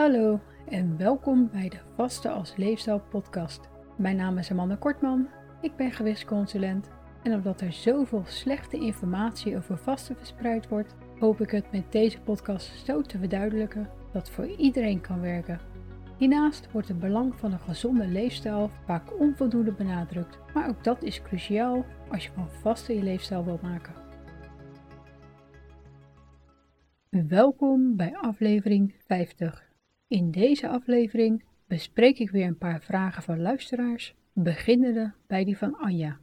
Hallo en welkom bij de Vaste als Leefstijl podcast. Mijn naam is Amanda Kortman, ik ben gewichtsconsulent en omdat er zoveel slechte informatie over vasten verspreid wordt, hoop ik het met deze podcast zo te verduidelijken dat voor iedereen kan werken. Hiernaast wordt het belang van een gezonde leefstijl vaak onvoldoende benadrukt, maar ook dat is cruciaal als je van vasten je leefstijl wilt maken. Welkom bij aflevering 50. In deze aflevering bespreek ik weer een paar vragen van luisteraars, beginnende bij die van Anja.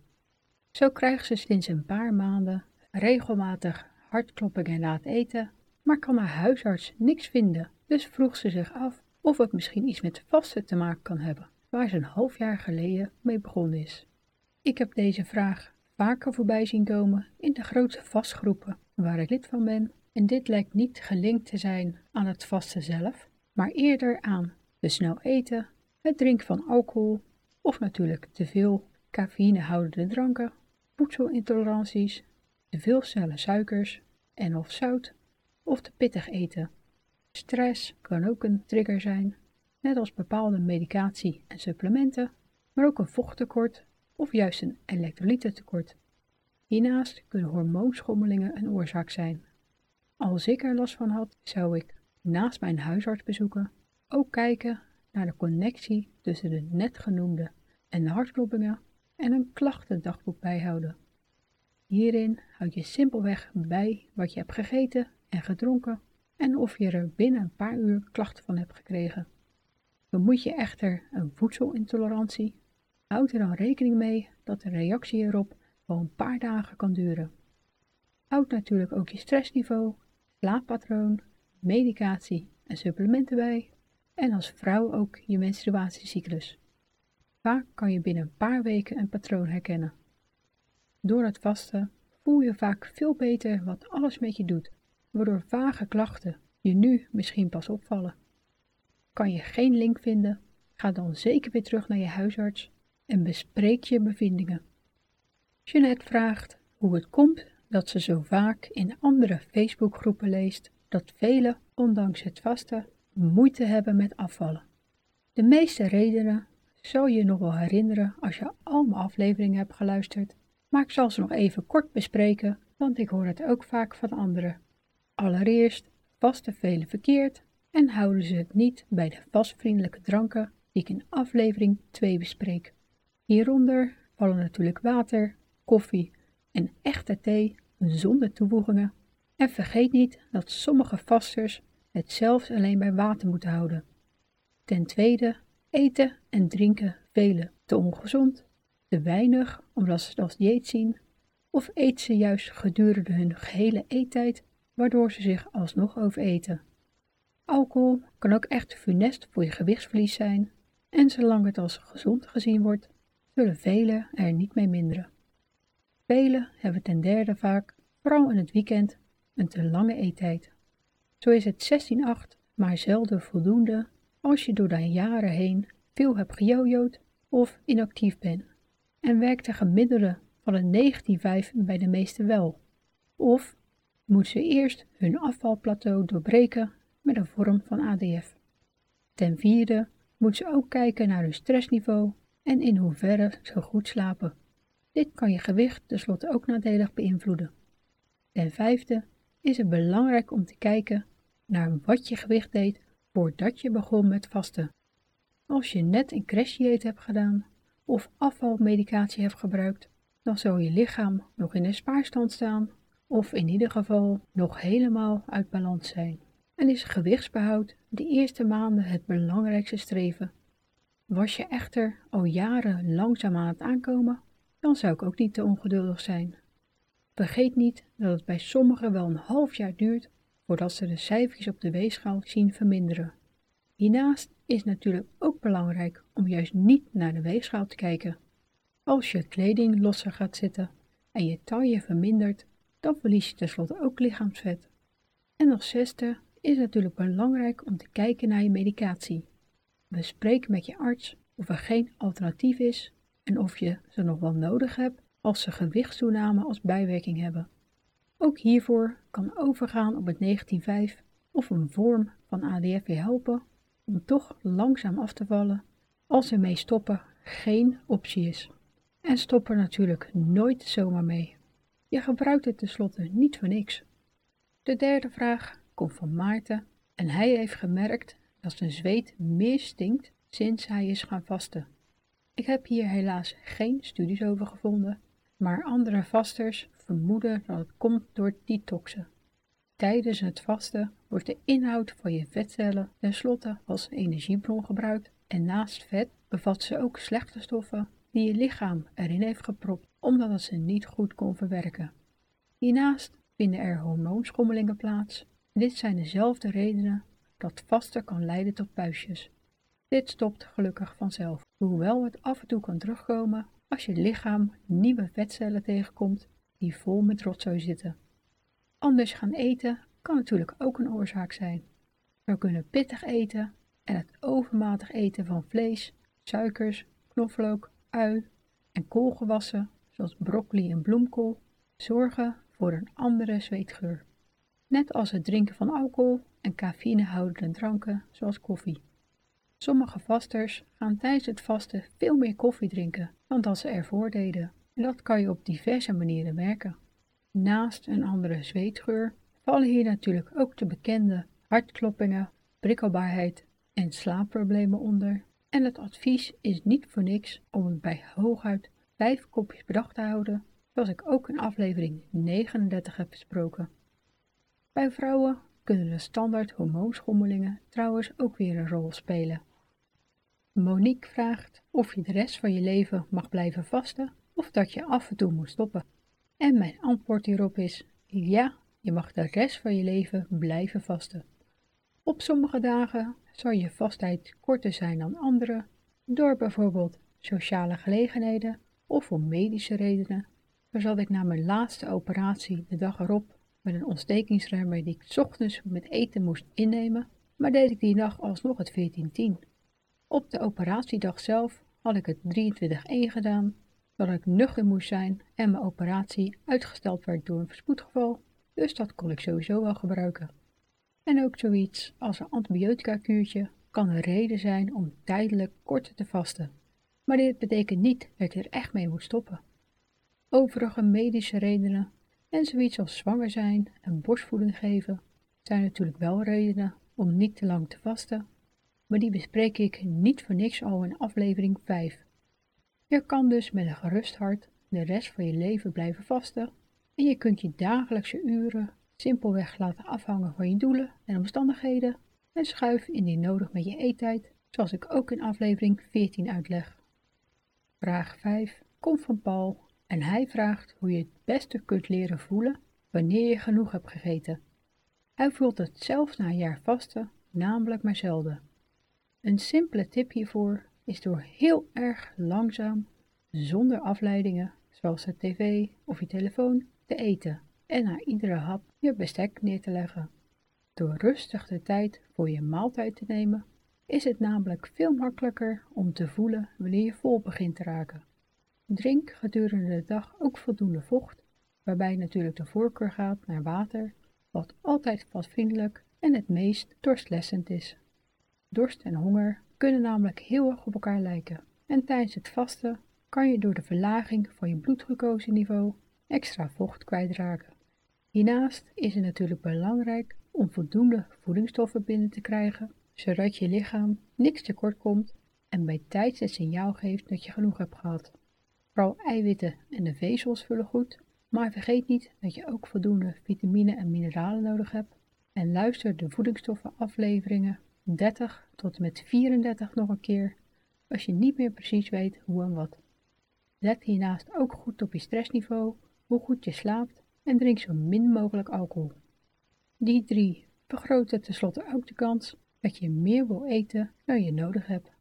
Zo krijgt ze sinds een paar maanden regelmatig hartkloppingen na het eten, maar kan haar huisarts niks vinden, dus vroeg ze zich af of het misschien iets met vasten te maken kan hebben, waar ze een half jaar geleden mee begonnen is. Ik heb deze vraag vaker voorbij zien komen in de grootste vastgroepen waar ik lid van ben en dit lijkt niet gelinkt te zijn aan het vasten zelf, maar eerder aan te snel eten, het drinken van alcohol of natuurlijk te veel cafeïnehoudende dranken, voedselintoleranties, te veel snelle suikers en of zout of te pittig eten. Stress kan ook een trigger zijn, net als bepaalde medicatie en supplementen, maar ook een vochttekort of juist een elektrolytentekort. Hiernaast kunnen hormoonschommelingen een oorzaak zijn. Als ik er last van had, zou ik naast mijn huisarts bezoeken ook kijken naar de connectie tussen de net genoemde en de hartkloppingen en een klachtendagboek bijhouden. Hierin houd je simpelweg bij wat je hebt gegeten en gedronken en of je er binnen een paar uur klachten van hebt gekregen. Vermoed je echter een voedselintolerantie, houd er dan rekening mee dat de reactie erop wel een paar dagen kan duren. Houd natuurlijk ook je stressniveau, slaappatroon, medicatie en supplementen bij en als vrouw ook je menstruatiecyclus. Vaak kan je binnen een paar weken een patroon herkennen. Door het vasten voel je vaak veel beter wat alles met je doet, waardoor vage klachten je nu misschien pas opvallen. Kan je geen link vinden, ga dan zeker weer terug naar je huisarts en bespreek je bevindingen. Jeanette vraagt hoe het komt dat ze zo vaak in andere Facebookgroepen leest dat velen, ondanks het vasten, moeite hebben met afvallen. De meeste redenen zou je nog wel herinneren als je al mijn afleveringen hebt geluisterd, maar ik zal ze nog even kort bespreken, want ik hoor het ook vaak van anderen. Allereerst vasten velen verkeerd en houden ze het niet bij de vastvriendelijke dranken die ik in aflevering 2 bespreek. Hieronder vallen natuurlijk water, koffie en echte thee zonder toevoegingen. En vergeet niet dat sommige vasters het zelfs alleen bij water moeten houden. Ten tweede, eten en drinken velen te ongezond, te weinig omdat ze het als dieet zien, of eten ze juist gedurende hun gehele eettijd, waardoor ze zich alsnog overeten. Alcohol kan ook echt funest voor je gewichtsverlies zijn, en zolang het als gezond gezien wordt, zullen velen er niet mee minderen. Velen hebben ten derde vaak, vooral in het weekend, een te lange eettijd. Zo is het 16-8 maar zelden voldoende als je door de jaren heen veel hebt gejojoed of inactief bent. En werkt de gemiddelde van een 19,5 bij de meesten wel. Of moet ze eerst hun afvalplateau doorbreken met een vorm van ADF. Ten vierde moet ze ook kijken naar hun stressniveau en in hoeverre ze goed slapen. Dit kan je gewicht tenslotte ook nadelig beïnvloeden. Ten vijfde is het belangrijk om te kijken naar wat je gewicht deed voordat je begon met vasten. Als je net een crashdieet hebt gedaan of afvalmedicatie hebt gebruikt, dan zal je lichaam nog in een spaarstand staan of in ieder geval nog helemaal uit balans zijn. En is gewichtsbehoud de eerste maanden het belangrijkste streven. Was je echter al jaren langzaam aan het aankomen, dan zou ik ook niet te ongeduldig zijn. Vergeet niet dat het bij sommigen wel een half jaar duurt voordat ze de cijfertjes op de weegschaal zien verminderen. Hiernaast is natuurlijk ook belangrijk om juist niet naar de weegschaal te kijken. Als je kleding losser gaat zitten en je taille vermindert, dan verlies je tenslotte ook lichaamsvet. En als zesde is het natuurlijk belangrijk om te kijken naar je medicatie. Bespreek met je arts of er geen alternatief is en of je ze nog wel nodig hebt als ze gewichtstoename als bijwerking hebben. Ook hiervoor kan overgaan op het 19,5 of een vorm van ADF weer helpen om toch langzaam af te vallen als ermee stoppen geen optie is. En stop er natuurlijk nooit zomaar mee. Je gebruikt het tenslotte niet voor niks. De derde vraag komt van Maarten en hij heeft gemerkt dat zijn zweet meer stinkt sinds hij is gaan vasten. Ik heb hier helaas geen studies over gevonden, maar andere vasters vermoeden dat het komt door detoxen. Tijdens het vasten wordt de inhoud van je vetcellen tenslotte als energiebron gebruikt en naast vet bevat ze ook slechte stoffen die je lichaam erin heeft gepropt omdat het ze niet goed kon verwerken. Hiernaast vinden er hormoonschommelingen plaats. Dit zijn dezelfde redenen dat vasten kan leiden tot puistjes. Dit stopt gelukkig vanzelf, hoewel het af en toe kan terugkomen als je lichaam nieuwe vetcellen tegenkomt die vol met rotzooi zitten. Anders gaan eten kan natuurlijk ook een oorzaak zijn. We kunnen pittig eten en het overmatig eten van vlees, suikers, knoflook, ui en koolgewassen, zoals broccoli en bloemkool, zorgen voor een andere zweetgeur. Net als het drinken van alcohol en cafeïnehoudende dranken, zoals koffie. Sommige vasters gaan tijdens het vasten veel meer koffie drinken dan dat ze ervoor deden. En dat kan je op diverse manieren merken. Naast een andere zweetgeur vallen hier natuurlijk ook de bekende hartkloppingen, prikkelbaarheid en slaapproblemen onder. En het advies is niet voor niks om het bij hooguit 5 kopjes dag te houden, zoals ik ook in aflevering 39 heb besproken. Bij vrouwen kunnen de standaard hormoonschommelingen trouwens ook weer een rol spelen. Monique vraagt of je de rest van je leven mag blijven vasten of dat je af en toe moet stoppen. En mijn antwoord hierop is ja, je mag de rest van je leven blijven vasten. Op sommige dagen zal je vastheid korter zijn dan andere, door bijvoorbeeld sociale gelegenheden of om medische redenen. Zo zat ik na mijn laatste operatie de dag erop met een ontstekingsremmer die ik ochtends met eten moest innemen, maar deed ik die dag alsnog het 14-10. Op de operatiedag zelf had ik het 23-1 gedaan, dat ik nuchter moest zijn en mijn operatie uitgesteld werd door een spoedgeval, dus dat kon ik sowieso wel gebruiken. En ook zoiets als een antibiotica-kuurtje kan een reden zijn om tijdelijk korter te vasten. Maar dit betekent niet dat je er echt mee moet stoppen. Overige medische redenen en zoiets als zwanger zijn en borstvoeding geven zijn natuurlijk wel redenen om niet te lang te vasten, maar die bespreek ik niet voor niks al in aflevering 5. Je kan dus met een gerust hart de rest van je leven blijven vasten en je kunt je dagelijkse uren simpelweg laten afhangen van je doelen en omstandigheden en schuif indien nodig met je eettijd, zoals ik ook in aflevering 14 uitleg. Vraag 5 komt van Paul en hij vraagt hoe je het beste kunt leren voelen wanneer je genoeg hebt gegeten. Hij voelt het zelf na een jaar vasten, namelijk maar zelden. Een simpele tip hiervoor is door heel erg langzaam, zonder afleidingen, zoals de tv of je telefoon, te eten en na iedere hap je bestek neer te leggen. Door rustig de tijd voor je maaltijd te nemen, is het namelijk veel makkelijker om te voelen wanneer je vol begint te raken. Drink gedurende de dag ook voldoende vocht, waarbij natuurlijk de voorkeur gaat naar water, wat altijd vatvriendelijk en het meest dorstlessend is. Dorst en honger kunnen namelijk heel erg op elkaar lijken en tijdens het vasten kan je door de verlaging van je bloedglucose extra vocht kwijtraken. Hiernaast is het natuurlijk belangrijk om voldoende voedingsstoffen binnen te krijgen, zodat je lichaam niks tekort komt en bij tijd het signaal geeft dat je genoeg hebt gehad. Vooral eiwitten en de vezels vullen goed, maar vergeet niet dat je ook voldoende vitamine en mineralen nodig hebt en luister de voedingsstoffenafleveringen 30 tot en met 34 nog een keer als je niet meer precies weet hoe en wat. Let hiernaast ook goed op je stressniveau, hoe goed je slaapt en drink zo min mogelijk alcohol. Die drie vergroten tenslotte ook de kans dat je meer wil eten dan je nodig hebt.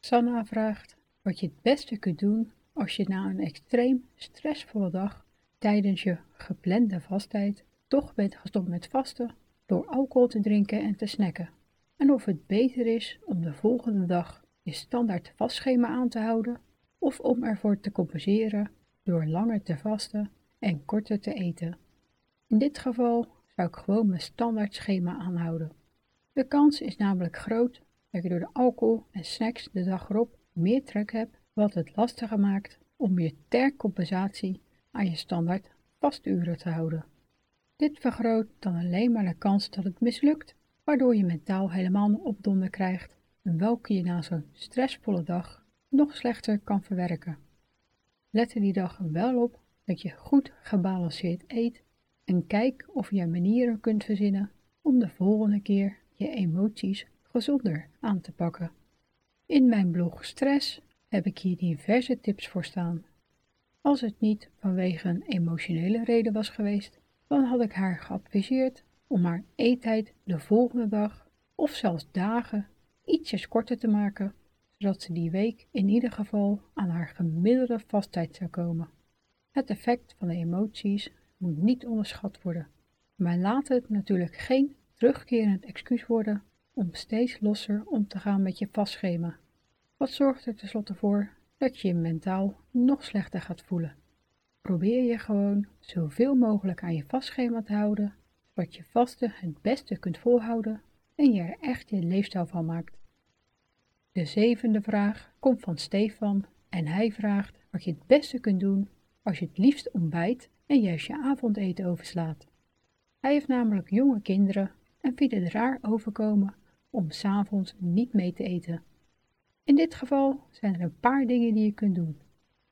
Sanna vraagt wat je het beste kunt doen als je na een extreem stressvolle dag tijdens je geplande vasttijd toch bent gestopt met vasten door alcohol te drinken en te snacken. En of het beter is om de volgende dag je standaard vastschema aan te houden of om ervoor te compenseren door langer te vasten en korter te eten. In dit geval zou ik gewoon mijn standaard schema aanhouden. De kans is namelijk groot dat je door de alcohol en snacks de dag erop meer trek hebt, wat het lastiger maakt om je ter compensatie aan je standaard vasturen te houden. Dit vergroot dan alleen maar de kans dat het mislukt, waardoor je mentaal helemaal een opdonder krijgt, welke je na zo'n stressvolle dag nog slechter kan verwerken. Let er die dag wel op dat je goed gebalanceerd eet en kijk of je manieren kunt verzinnen om de volgende keer je emoties gezonder aan te pakken. In mijn blog Stress heb ik hier diverse tips voor staan. Als het niet vanwege een emotionele reden was geweest, dan had ik haar geadviseerd om haar eettijd de volgende dag of zelfs dagen ietsjes korter te maken, zodat ze die week in ieder geval aan haar gemiddelde vasttijd zou komen. Het effect van de emoties moet niet onderschat worden, maar laat het natuurlijk geen terugkerend excuus worden om steeds losser om te gaan met je vastschema. Wat zorgt er tenslotte voor dat je je mentaal nog slechter gaat voelen. Probeer je gewoon zoveel mogelijk aan je vastschema te houden, zodat je vasten het beste kunt volhouden en je er echt je leefstijl van maakt. De zevende vraag komt van Stefan en hij vraagt wat je het beste kunt doen als je het liefst ontbijt en juist je avondeten overslaat. Hij heeft namelijk jonge kinderen en vindt het raar overkomen om s'avonds niet mee te eten. In dit geval zijn er een paar dingen die je kunt doen.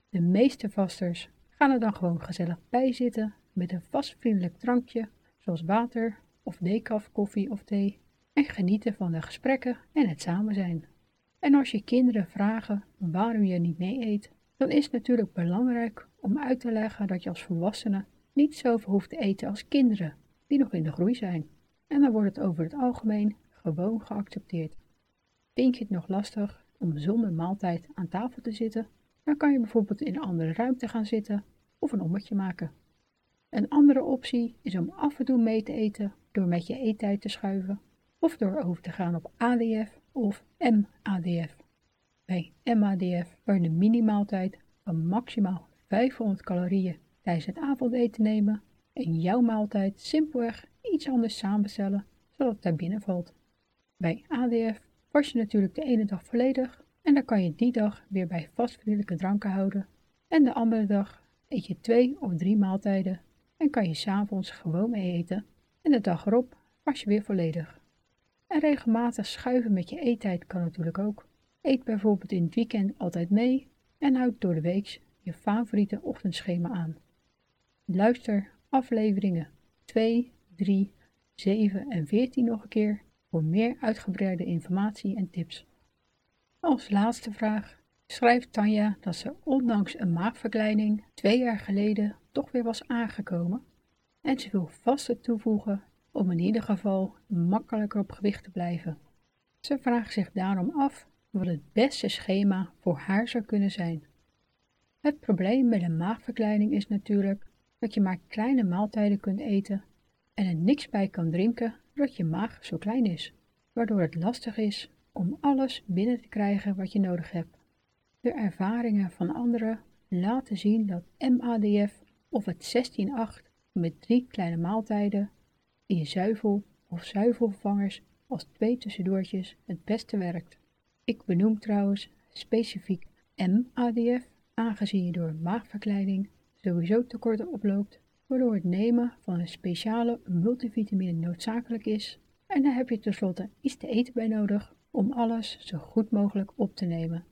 De meeste vasters gaan er dan gewoon gezellig bij zitten met een vastvriendelijk drankje, zoals water of decaf koffie of thee, en genieten van de gesprekken en het samen zijn. En als je kinderen vragen waarom je niet mee eet, dan is het natuurlijk belangrijk om uit te leggen dat je als volwassene niet zoveel hoeft te eten als kinderen, die nog in de groei zijn. En dan wordt het over het algemeen gewoon geaccepteerd. Vind je het nog lastig om zonder maaltijd aan tafel te zitten, dan kan je bijvoorbeeld in een andere ruimte gaan zitten of een ommetje maken. Een andere optie is om af en toe mee te eten door met je eettijd te schuiven of door over te gaan op ADF of MADF. Bij MADF waar je de minimaaltijd van maximaal 500 calorieën tijdens het avondeten nemen en jouw maaltijd simpelweg iets anders samenstellen zodat het daar binnen valt. Bij ADF was je natuurlijk de ene dag volledig en dan kan je die dag weer bij vastvriendelijke dranken houden en de andere dag eet je twee of drie maaltijden en kan je s'avonds gewoon mee eten en de dag erop was je weer volledig. En regelmatig schuiven met je eettijd kan natuurlijk ook. Eet bijvoorbeeld in het weekend altijd mee en houd door de week je favoriete ochtendschema aan. Luister afleveringen 2, 3, 7 en 14 nog een keer voor meer uitgebreide informatie en tips. Als laatste vraag schrijft Tanja dat ze ondanks een maagverkleining twee jaar geleden toch weer was aangekomen en ze wil vasten toevoegen om in ieder geval makkelijker op gewicht te blijven. Ze vraagt zich daarom af wat het beste schema voor haar zou kunnen zijn. Het probleem met een maagverkleining is natuurlijk dat je maar kleine maaltijden kunt eten en er niks bij kan drinken doordat je maag zo klein is, waardoor het lastig is om alles binnen te krijgen wat je nodig hebt. De ervaringen van anderen laten zien dat MADF of het 16-8 met drie kleine maaltijden in zuivel of zuivelvervangers als twee tussendoortjes het beste werkt. Ik benoem trouwens specifiek MADF, aangezien je door maagverkleiding sowieso tekorten oploopt, waardoor het nemen van een speciale multivitamine noodzakelijk is. En daar heb je tenslotte iets te eten bij nodig om alles zo goed mogelijk op te nemen.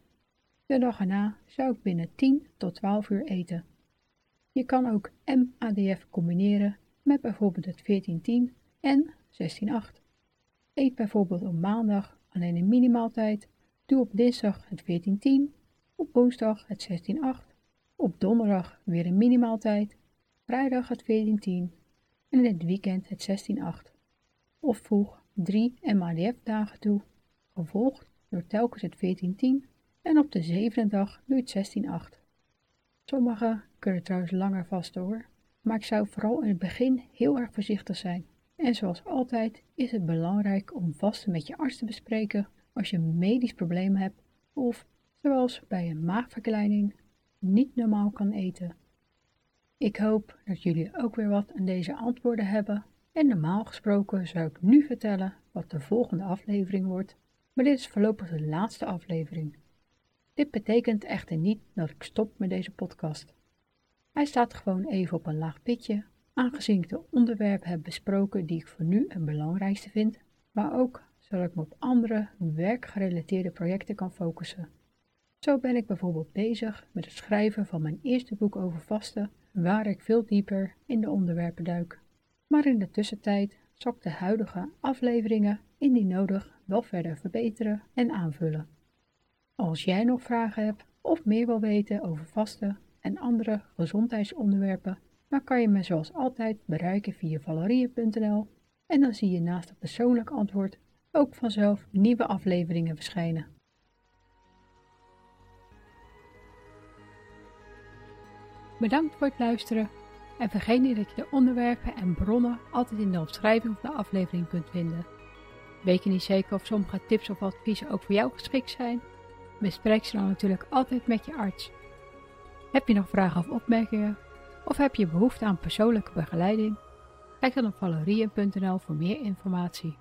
De dag erna zou ik binnen 10 tot 12 uur eten. Je kan ook MADF combineren met bijvoorbeeld het 1410 en 16-8. Eet bijvoorbeeld op maandag alleen een minimaaltijd, doe op dinsdag het 1410, op woensdag het 16-8, op donderdag weer een minimaaltijd, vrijdag het 1410 en in het weekend het 16-8. Of voeg 3 MADF-dagen toe, gevolgd door telkens het 1410 en op de zevende dag je het 16-8. Sommigen kunnen trouwens langer vasten hoor, maar ik zou vooral in het begin heel erg voorzichtig zijn. En zoals altijd is het belangrijk om vasten met je arts te bespreken als je medisch probleem hebt of, zoals bij een maagverkleining, niet normaal kan eten. Ik hoop dat jullie ook weer wat aan deze antwoorden hebben en normaal gesproken zou ik nu vertellen wat de volgende aflevering wordt, Maar dit is voorlopig de laatste aflevering. Dit betekent echter niet dat ik stop met deze podcast. Hij staat gewoon even op een laag pitje, aangezien ik de onderwerpen heb besproken die ik voor nu het belangrijkste vind, maar ook zodat ik me op andere werkgerelateerde projecten kan focussen. Zo ben ik bijvoorbeeld bezig met het schrijven van mijn eerste boek over vasten, waar ik veel dieper in de onderwerpen duik. Maar in de tussentijd zal ik de huidige afleveringen indien nodig wel verder verbeteren en aanvullen. Als jij nog vragen hebt of meer wil weten over vasten en andere gezondheidsonderwerpen, dan kan je me zoals altijd bereiken via valerie.nl en dan zie je naast het persoonlijk antwoord ook vanzelf nieuwe afleveringen verschijnen. Bedankt voor het luisteren en vergeet niet dat je de onderwerpen en bronnen altijd in de omschrijving van de aflevering kunt vinden. Weet je niet zeker of sommige tips of adviezen ook voor jou geschikt zijn? Bespreek ze dan natuurlijk altijd met je arts. Heb je nog vragen of opmerkingen? Of heb je behoefte aan persoonlijke begeleiding? Kijk dan op valerien.nl voor meer informatie.